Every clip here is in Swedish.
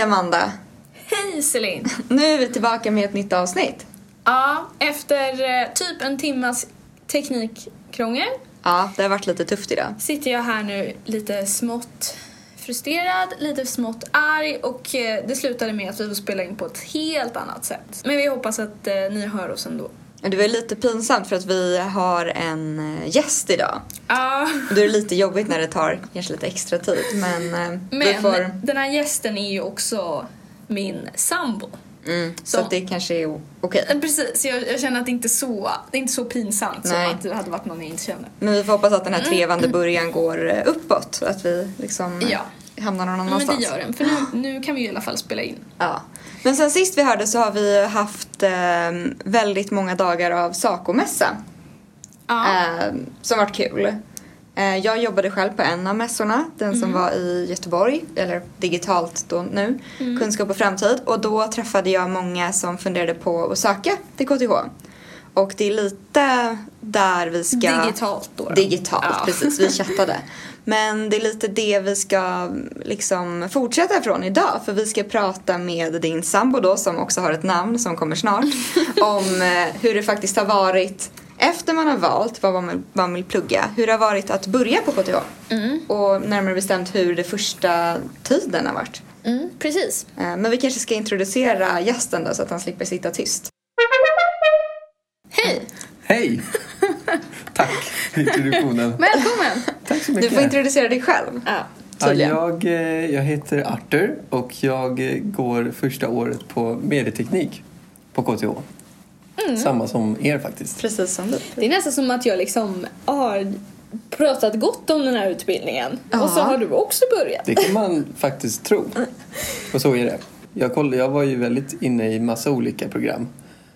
Hej Amanda! Hej Celine! Nu är vi tillbaka med ett nytt avsnitt. Ja, efter eh, typ en timmas teknikkrångel Ja, det har varit lite tufft idag. sitter jag här nu lite smått frustrerad, lite smått arg och eh, det slutade med att vi får spela in på ett helt annat sätt. Men vi hoppas att eh, ni hör oss ändå. Det var lite pinsamt för att vi har en eh, gäst idag. Ja, Och Då är det lite jobbigt när det tar kanske lite extra tid. Men, eh, vi men får... den här gästen är ju också min sambo. Mm, så Så- det kanske är okej. Eh, Precis, jag, jag känner att det inte är så, det är inte så pinsamt Nej. som att det hade varit någon jag inte känner. Men vi får hoppas att den här trevande början går eh, uppåt. Att vi liksom Ja. hamnar någon Men annanstans. det gör den, för nu, nu kan vi i alla fall spela in. Ja. Men sen sist vi hörde så har vi haft eh, väldigt många dagar av Sacomässa. Ja. Eh, som varit kul. Eh, jag jobbade själv på en av mässorna, den som var i Göteborg, eller digitalt då nu, Kunskap och framtid. Och då träffade jag många som funderade på att söka till KTH. Och det är lite där vi ska... Digitalt då. Digitalt, Ja. precis. Vi chattade. Men det är lite det vi ska liksom fortsätta ifrån idag. För vi ska prata med din sambo då, som också har ett namn som kommer snart. om eh, hur det faktiskt har varit efter man har valt vad man vill, vad man vill plugga. Hur det har varit att börja på KTH. Mm. Och närmare bestämt hur det första tiden har varit. Mm, precis. Eh, Men vi kanske ska introducera gästen då så att han slipper sitta tyst. Hej! Hej! Tack introduktionen. Välkommen! Tack så Du mycket. får introducera dig själv. Ja. tydligen. jag, eh, jag heter Arthur och jag går första året på medieteknik på KTH. Mm. Samma som er faktiskt. Precis som du. Det är nästan som att jag liksom har pratat gott om den här utbildningen. Ja. Och så har du också börjat. Det kan man faktiskt tro. Och så är det. Jag, koll, jag var ju väldigt inne i massa olika program.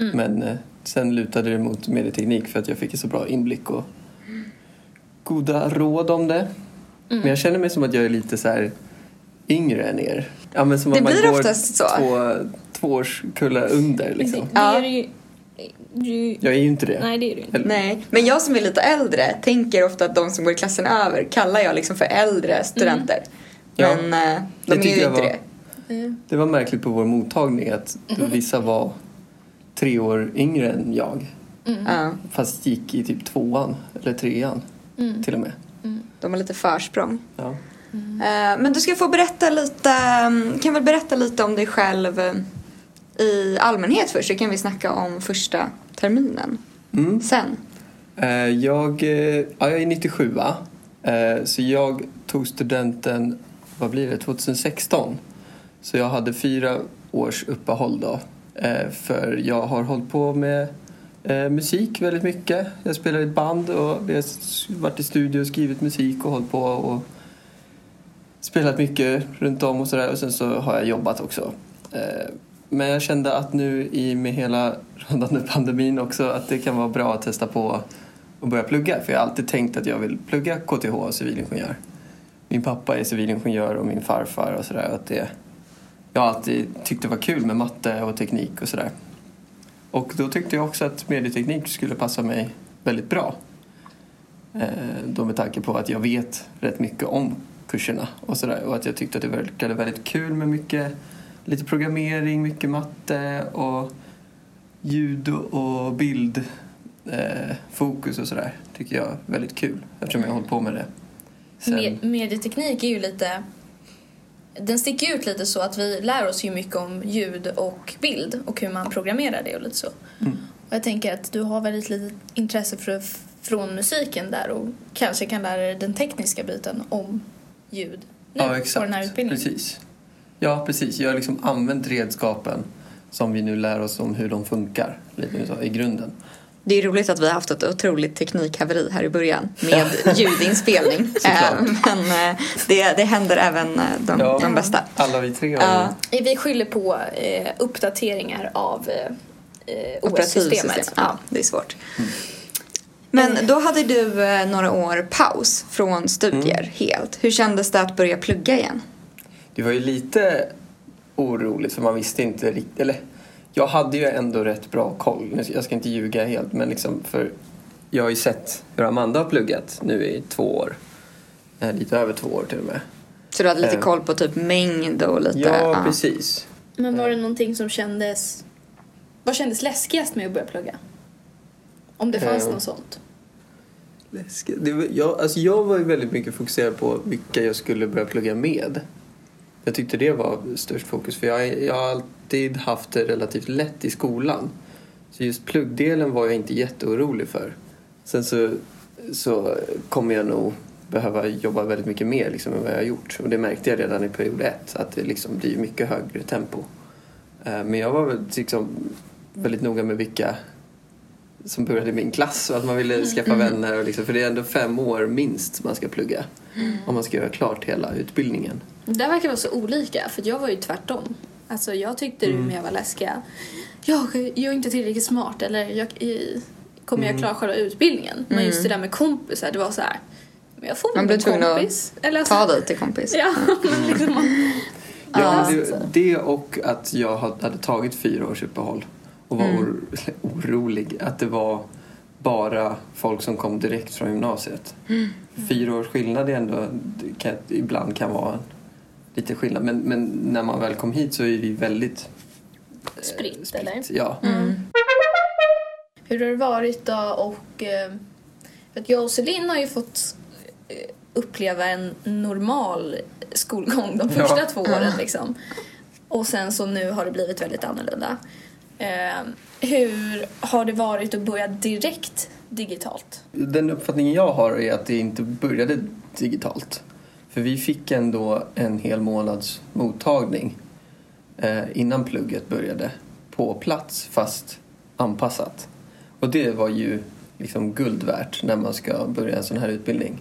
Mm. Men eh, sen lutade det mot medieteknik för att jag fick en så bra inblick och goda råd om det. Mm. Men jag känner mig som att jag är lite så här yngre än er. Ja, men som Det att man blir går oftast så. Två, två årskullar under liksom. Det Ja. är. Du, Jag är ju inte det. nej, det är du inte. Eller- Nej, men jag som är lite äldre tänker ofta att de som går i klassen över kallar jag liksom för äldre studenter. Ja. Men Det de är tycker ju jag inte var- det. Det var märkligt på vår mottagning att vissa var tre år yngre än jag. Ja, Fast gick i typ tvåan eller trean Mm. till och med. de har lite försprång. Ja. Eh, men du ska få berätta lite, mm, kan väl berätta lite om dig själv eh, i allmänhet först så kan vi snacka om första terminen Mm. sen. Eh, Jag, ja, jag är 97 va? Eh, Så jag tog studenten, vad blir det, 2016. Så jag hade fyra års uppehåll då. För jag har hållit på med eh, musik väldigt mycket. Jag spelar i ett band och vi har varit i studio och skrivit musik och hållit på och spelat mycket runt om och sådär. Och sen så har jag jobbat också. Eh, Men jag kände att nu i med hela rådande pandemin också att det kan vara bra att testa på att börja plugga. För jag har alltid tänkt att jag vill plugga KTH och civilingenjör. Min pappa är civilingenjör och min farfar och sådär. Jag har alltid tyckt det var kul med matte och teknik och sådär. Och då tyckte jag också att medieteknik skulle passa mig väldigt bra. Eh, då med tanke på att jag vet rätt mycket om kurserna och sådär. Och att jag tyckte att det verkade väldigt kul med mycket lite programmering, mycket matte och ljud och bild eh, fokus och sådär. Tycker jag är väldigt kul eftersom jag har hållit på med det. Sen, Med, medieteknik är ju lite... Den sticker ut lite så att vi lär oss ju mycket om ljud och bild och hur man programmerar det och lite så. Mm. Och jag tänker att du har väldigt lite intresse för, från musiken där och kanske kan lära dig den tekniska biten om ljud nu ja, exakt. på den här utbildningen. Precis. Ja, precis. Jag har liksom använt redskapen som vi nu lär oss om hur de funkar lite så, i grunden. Det är roligt att vi har haft ett otroligt teknikhaveri här i början med ljudinspelning. Eh, Men eh, det, det händer även eh, de, Ja. de bästa. Alla vi tre har ju... Vi skyller på uppdateringar av OS-systemet. Ja, det är svårt. Men då hade du några år paus från studier helt. Hur kändes det att börja plugga igen? Det var ju lite oroligt för man visste inte riktigt, eller jag hade ju ändå rätt bra koll. Jag ska inte ljuga helt men liksom för jag har ju sett hur Amanda har pluggat nu i två år. Eh, lite över två år till och med. Så du hade lite Eh. koll på typ mängd och lite... Ja, precis. Men var det någonting som kändes... Vad kändes läskigast med att börja plugga? Om det fanns Eh. något sånt. Läskigt. Det var, jag, alltså jag var ju väldigt mycket fokuserad på vilka jag skulle börja plugga med. Jag tyckte det var störst fokus för jag, jag har alltid haft det relativt lätt i skolan. Så just pluggdelen var jag inte jätteorolig för. Sen så, så kommer jag nog behöva jobba väldigt mycket mer liksom, än vad jag har gjort. Och det märkte jag redan i period ett, att det liksom blir mycket högre tempo. Eh, men jag var väl liksom väldigt noga med vilka som började i min klass och att man ville skaffa vänner. Och liksom, för det är ändå fem år minst man ska plugga om man ska göra klart hela utbildningen. Det verkar vara så olika, för jag var ju tvärtom. Alltså jag tyckte Mm. med var läskiga. Jag, jag är inte tillräckligt smart eller jag, i- kommer Mm. jag klara själva utbildningen? Men just det där med kompisar, det var så här. Men jag får Man blev en tvungen att kompis. Eller alltså, Ta dig till kompis. Ja, men liksom man, Ja, Ja. det, det och att jag hade tagit fyra års uppehåll och var or, orolig att det var bara folk som kom direkt från gymnasiet. Fyra års skillnad är ändå, kan, ibland kan vara lite skillnad men, men när man väl kom hit så är vi väldigt eh, Spritt, eller? Ja. Hur har det varit då och... eh, För att jag och Celine har ju fått eh, uppleva en normal skolgång de Ja. första två åren liksom. Och sen så nu har det blivit väldigt annorlunda. Eh, hur har det varit att börja direkt digitalt? Den uppfattningen jag har är att det inte började digitalt. För vi fick ändå en hel månads mottagning eh, innan plugget började på plats fast anpassat. Och det var ju liksom guld värt när man ska börja en sån här utbildning.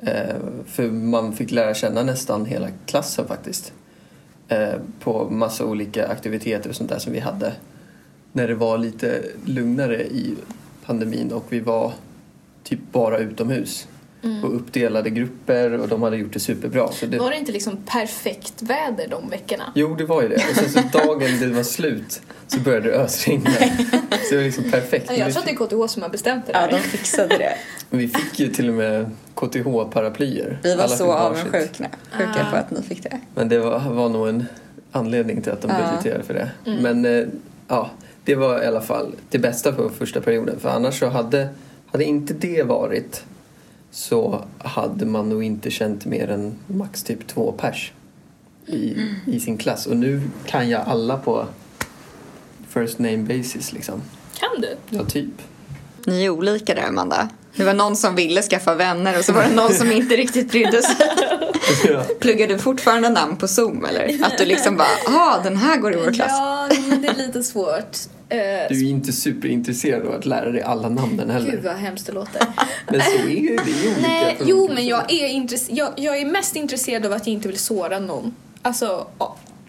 Eh, för man fick lära känna nästan hela klassen faktiskt. Eh, på massa olika aktiviteter och sånt där som vi hade när det var lite lugnare i pandemin och vi var typ bara utomhus och uppdelade grupper och de hade gjort det superbra. Så det, Var det inte liksom perfekt väder de veckorna? Jo, det var ju det. Och sen så dagen det var slut så började det ösregna. Så det var liksom perfekt. Jag tror att det är KTH som har bestämt det Ja, där. de fixade det. Men vi fick ju till och med KTH-paraplyer. Vi var Alla så avundsjuka sjuka Ah. på att ni fick det. Men det var, var nog en anledning till att de Ja. budgeterade för det. Men eh, ja, det var i alla fall det bästa på första perioden. För annars så hade, hade inte det varit så hade man nog inte känt mer än max typ två pers i, i sin klass. Och nu kan jag alla på first name basis liksom. Kan du? Ja, typ. Ni är olika där, Amanda. Det var någon som ville skaffa vänner och så var det någon som inte riktigt brydde sig. Ja. Pluggar du fortfarande namn på Zoom eller? Att du liksom bara, ah den här går i vår klass. Ja, men det är lite svårt. Eh, Du är inte superintresserad av att lära dig alla namnen heller. Gud vad hemskt det låter. Men så är ju det olika. Nej, jo men jag är, intress- jag, jag är mest intresserad av att jag inte vill såra någon. Alltså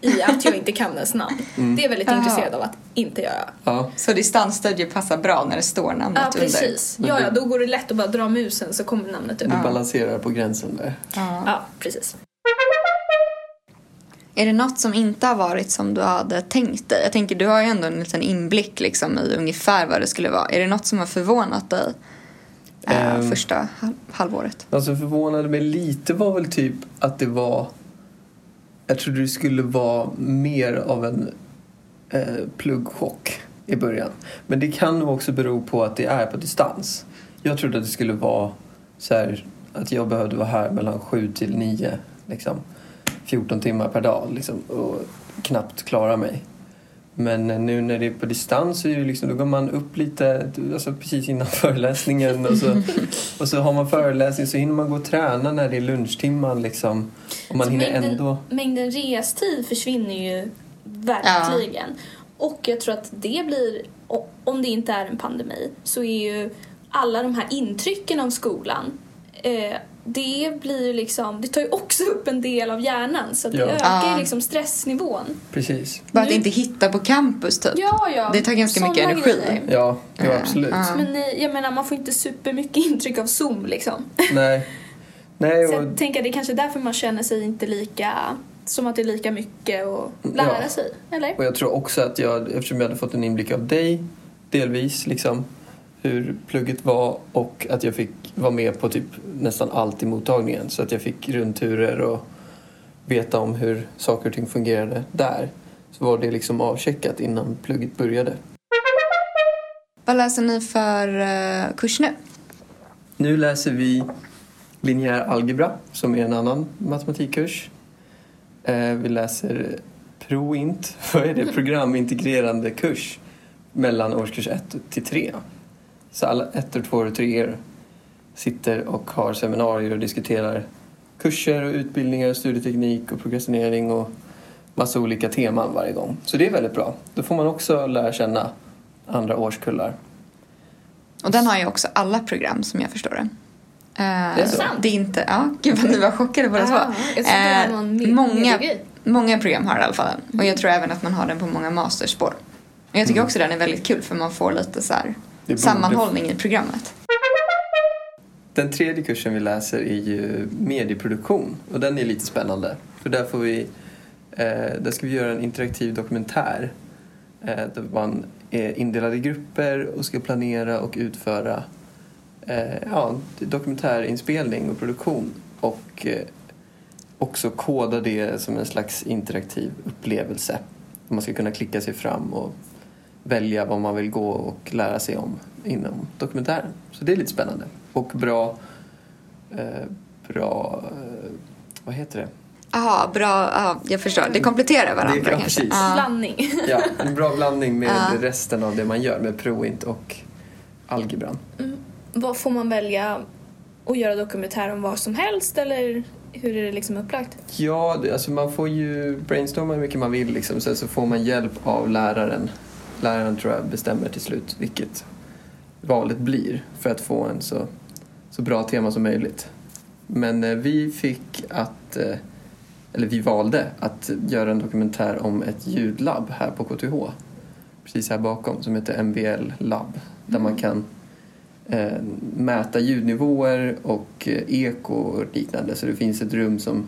i att jag inte kan ens namn. Mm. Det är väldigt Jaha. intresserad av att inte göra. Ja, Så distansstudier passar bra när det står namnet Ja under. precis. Ja, ja, då går det lätt att bara dra musen så kommer namnet upp. du balanserar på gränsen där. Ja. Ja, precis. Är det något som inte har varit som du hade tänkt dig? Jag tänker, du har ju ändå en liten inblick liksom, i ungefär vad det skulle vara. Är det något som har förvånat dig eh, Ehm. första hal- halvåret? Som förvånade mig lite var väl typ att det var... Jag trodde det skulle vara mer av en eh, pluggchock i början. Men det kan nog också bero på att det är på distans. Jag trodde att det skulle vara så här att jag behövde vara här mellan sju till nio, liksom. 14 timmar per dag liksom, och knappt klara mig. Men nu när det är på distans så är det liksom, då går man upp lite alltså precis innan föreläsningen och så, och så har man föreläsning så hinner man gå och träna när det är lunchtimman liksom. Och man Så hinner mängden, ändå... mängden restid försvinner ju verkligen. Och jag tror att det blir, om det inte är en pandemi, så är ju alla de här intrycken av skolan eh, det blir ju liksom, det tar ju också upp en del av hjärnan så att det Ja. ökar ju Ja. liksom stressnivån. Precis. Bara att Nu- inte hitta på campus typ. Ja, ja. Det tar ganska mycket såna energi. grejer. Ja, ja Ja. absolut. Ja. Men jag menar, man får inte supermycket intryck av Zoom liksom. Nej. Nej, Så och, jag tänker att det är kanske därför man känner sig inte lika, som att det är lika mycket att lära Ja. sig. Eller? och jag tror också att jag, eftersom jag hade fått en inblick av dig delvis, liksom hur plugget var och att jag fick vara med på typ nästan allt i mottagningen så att jag fick rundturer och veta om hur saker och ting fungerade där så var det liksom avcheckat innan plugget började. Vad läser ni för uh, kurs nu? Nu läser vi linjär algebra som är en annan matematikkurs. Uh, vi läser ProInt, vad är det? Programintegrerande kurs mellan årskurs 1 till 3. Så alla ettor, tvåor och treor sitter och har seminarier och diskuterar kurser och utbildningar, studieteknik och prokrastinering och massa olika teman varje gång. Så det är väldigt bra. Då får man också lära känna andra årskullar. Och den har ju också alla program som jag förstår det. det är så? Det är inte, ja, gud vad ni var chockade båda två. Eh, många, många program har det i alla fall. Mm. Och jag tror även att man har den på många masterspår. Och jag tycker mm. också den är väldigt kul för man får lite så här sammanhållning i programmet. Den tredje kursen vi läser är ju medieproduktion och den är lite spännande. För där får vi, eh, där ska vi göra en interaktiv dokumentär eh, där man är indelad i grupper och ska planera och utföra eh, ja, dokumentärinspelning och produktion och eh, också koda det som en slags interaktiv upplevelse. Man ska kunna klicka sig fram och välja vad man vill gå och lära sig om inom dokumentären. Så det är lite spännande och bra, eh, bra, eh, vad heter det? Jaha, bra, ja, jag förstår. Det kompletterar varandra det, ja, kanske. Precis. Ah. Blandning. ja, en bra blandning med ah. resten av det man gör med Proint och algebran. Mm. Vad får man välja att göra dokumentär om vad som helst eller hur är det liksom upplagt? Ja, alltså man får ju brainstorma hur mycket man vill liksom. Sen så får man hjälp av läraren. Läraren tror jag bestämmer till slut vilket valet blir för att få en så så bra tema som möjligt. Men eh, vi fick att, eh, eller vi valde att göra en dokumentär om ett ljudlabb här på KTH. Precis här bakom som heter MVL Lab. Där man kan eh, mäta ljudnivåer och eko och liknande. Så det finns ett rum som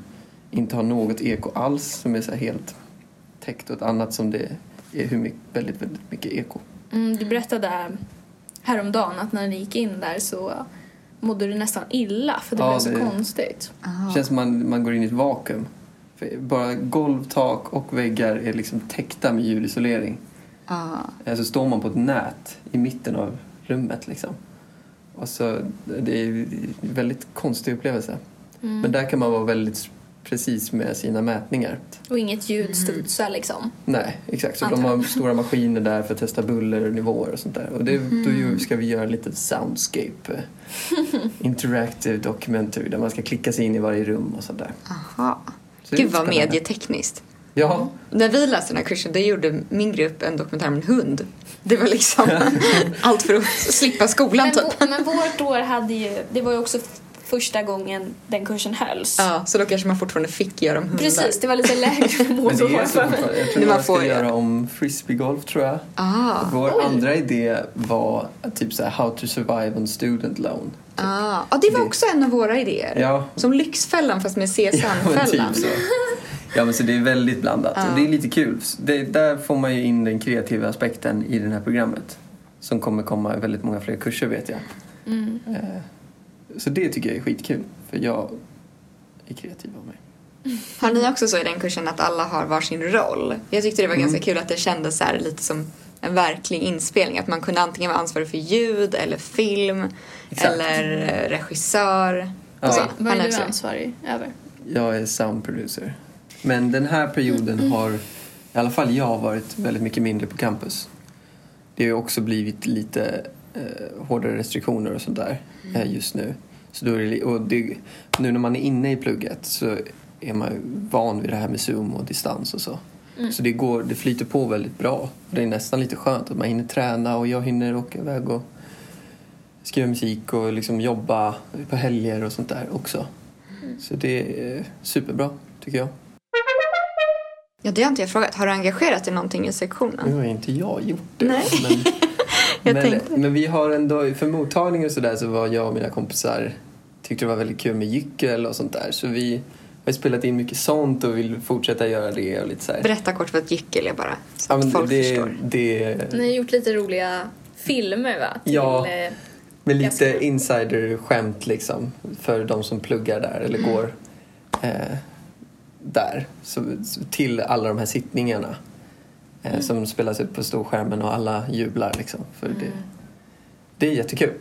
inte har något eko alls som är så helt täckt och ett annat som det hur mycket, väldigt, väldigt mycket eko. Mm, du berättade häromdagen att när ni gick in där så mådde du nästan illa för det ja, blev så det konstigt. Det känns som man, man går in i ett vakuum. För bara golv, tak och väggar är liksom täckta med ljudisolering. Ah. Så står man på ett nät i mitten av rummet liksom. Och så, det är en väldigt konstig upplevelse. Mm. Men där kan man vara väldigt precis med sina mätningar. Och inget ljud studsar liksom? Nej, exakt. Så de har stora maskiner där för att testa bullernivåer och sånt där. Och det, mm. då ska vi göra en liten soundscape. interactive documentary där man ska klicka sig in i varje rum och sådär. Aha. Så Gud vad medietekniskt. Ja. När vi läste den här kursen då gjorde min grupp en dokumentär om en hund. Det var liksom allt för att slippa skolan men, typ. Men vårt år hade ju, det var ju också första gången den kursen hölls. Ja, så då kanske man fortfarande fick göra om hundar. Precis, det var lite lägre mål det Jag tror man får göra om frisbeegolf tror jag. Ah, Vår oj. andra idé var typ så här, how to survive on student loan. Typ. Ah, ah, det var också en av våra idéer. Ja. Som Lyxfällan fast med CSN-fällan. Ja, typ Ja, men så det är väldigt blandat ah. och det är lite kul. Det, där får man ju in den kreativa aspekten i det här programmet. Som kommer komma i väldigt många fler kurser vet jag. Mm. Eh, så det tycker jag är skitkul, för jag är kreativ av mig. Har ni också så i den kursen att alla har varsin roll? Jag tyckte det var mm. ganska kul att det kändes så lite som en verklig inspelning. Att man kunde antingen vara ansvarig för ljud eller film Exakt. eller eh, regissör. Ja. Så, vad är du ansvarig över? Jag är sound producer. Men den här perioden mm. har i alla fall jag varit väldigt mycket mindre på campus. Det har ju också blivit lite eh, hårdare restriktioner och sånt där mm. eh, just nu. Så då det, och det, nu när man är inne i plugget så är man van vid det här med Zoom och distans och så. Mm. Så det, går, det flyter på väldigt bra. Det är nästan lite skönt att man hinner träna och jag hinner åka iväg och skriva musik och liksom jobba på helger och sånt där också. Mm. Så det är superbra tycker jag. Ja, det har inte jag frågat. Har du engagerat dig någonting i sektionen? Nu har inte jag gjort det. Nej. Men, men, men, vi har ändå, för mottagning och sådär så var jag och mina kompisar tyckte det var väldigt kul med gyckel och sånt där. Så vi har spelat in mycket sånt och vill fortsätta göra det och lite så här. Berätta kort vad ett gyckel är bara. Så ja, att folk det, förstår. Det... Ni har gjort lite roliga filmer va? Till, ja, eh, med lite insider-skämt liksom. För de som pluggar där eller mm. går eh, där. Så, till alla de här sittningarna. Eh, som spelas upp på storskärmen och alla jublar liksom. För det, det är jättekul.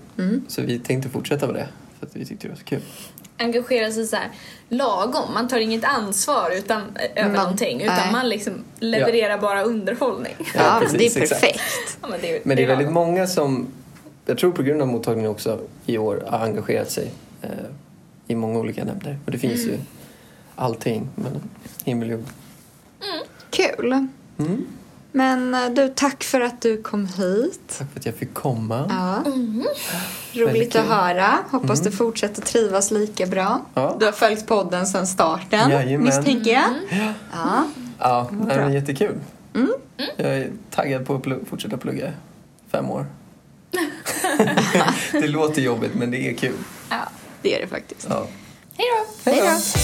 Så vi tänkte fortsätta med det. För att vi tyckte det var så kul. engagera sig så här lagom. Man tar inget ansvar utan, eh, över Man- någonting utan nej. man liksom levererar bara underhållning. Ja, Ja, men det är precis, perfekt. Ja, men det, Men det är väldigt lagom. många som, jag tror på grund av mottagningen också i år, har engagerat sig eh, i många olika nämnder. Och det finns ju allting mellan himmel och jord. Kul. Mm. Men eh, du, tack för att du kom hit. Tack för att jag fick komma. Ja. Väldigt Roligt att höra. Hoppas du fortsätter trivas lika bra. Ja. Du har följt podden sedan starten, Jajamän. misstänker jag. Mm. Ja. Ja, bra. men jättekul. Mm. Jag är taggad på att pl- fortsätta plugga fem år. det låter jobbigt men det är kul. ja, det är det faktiskt. Ja. Hej då! Hej då!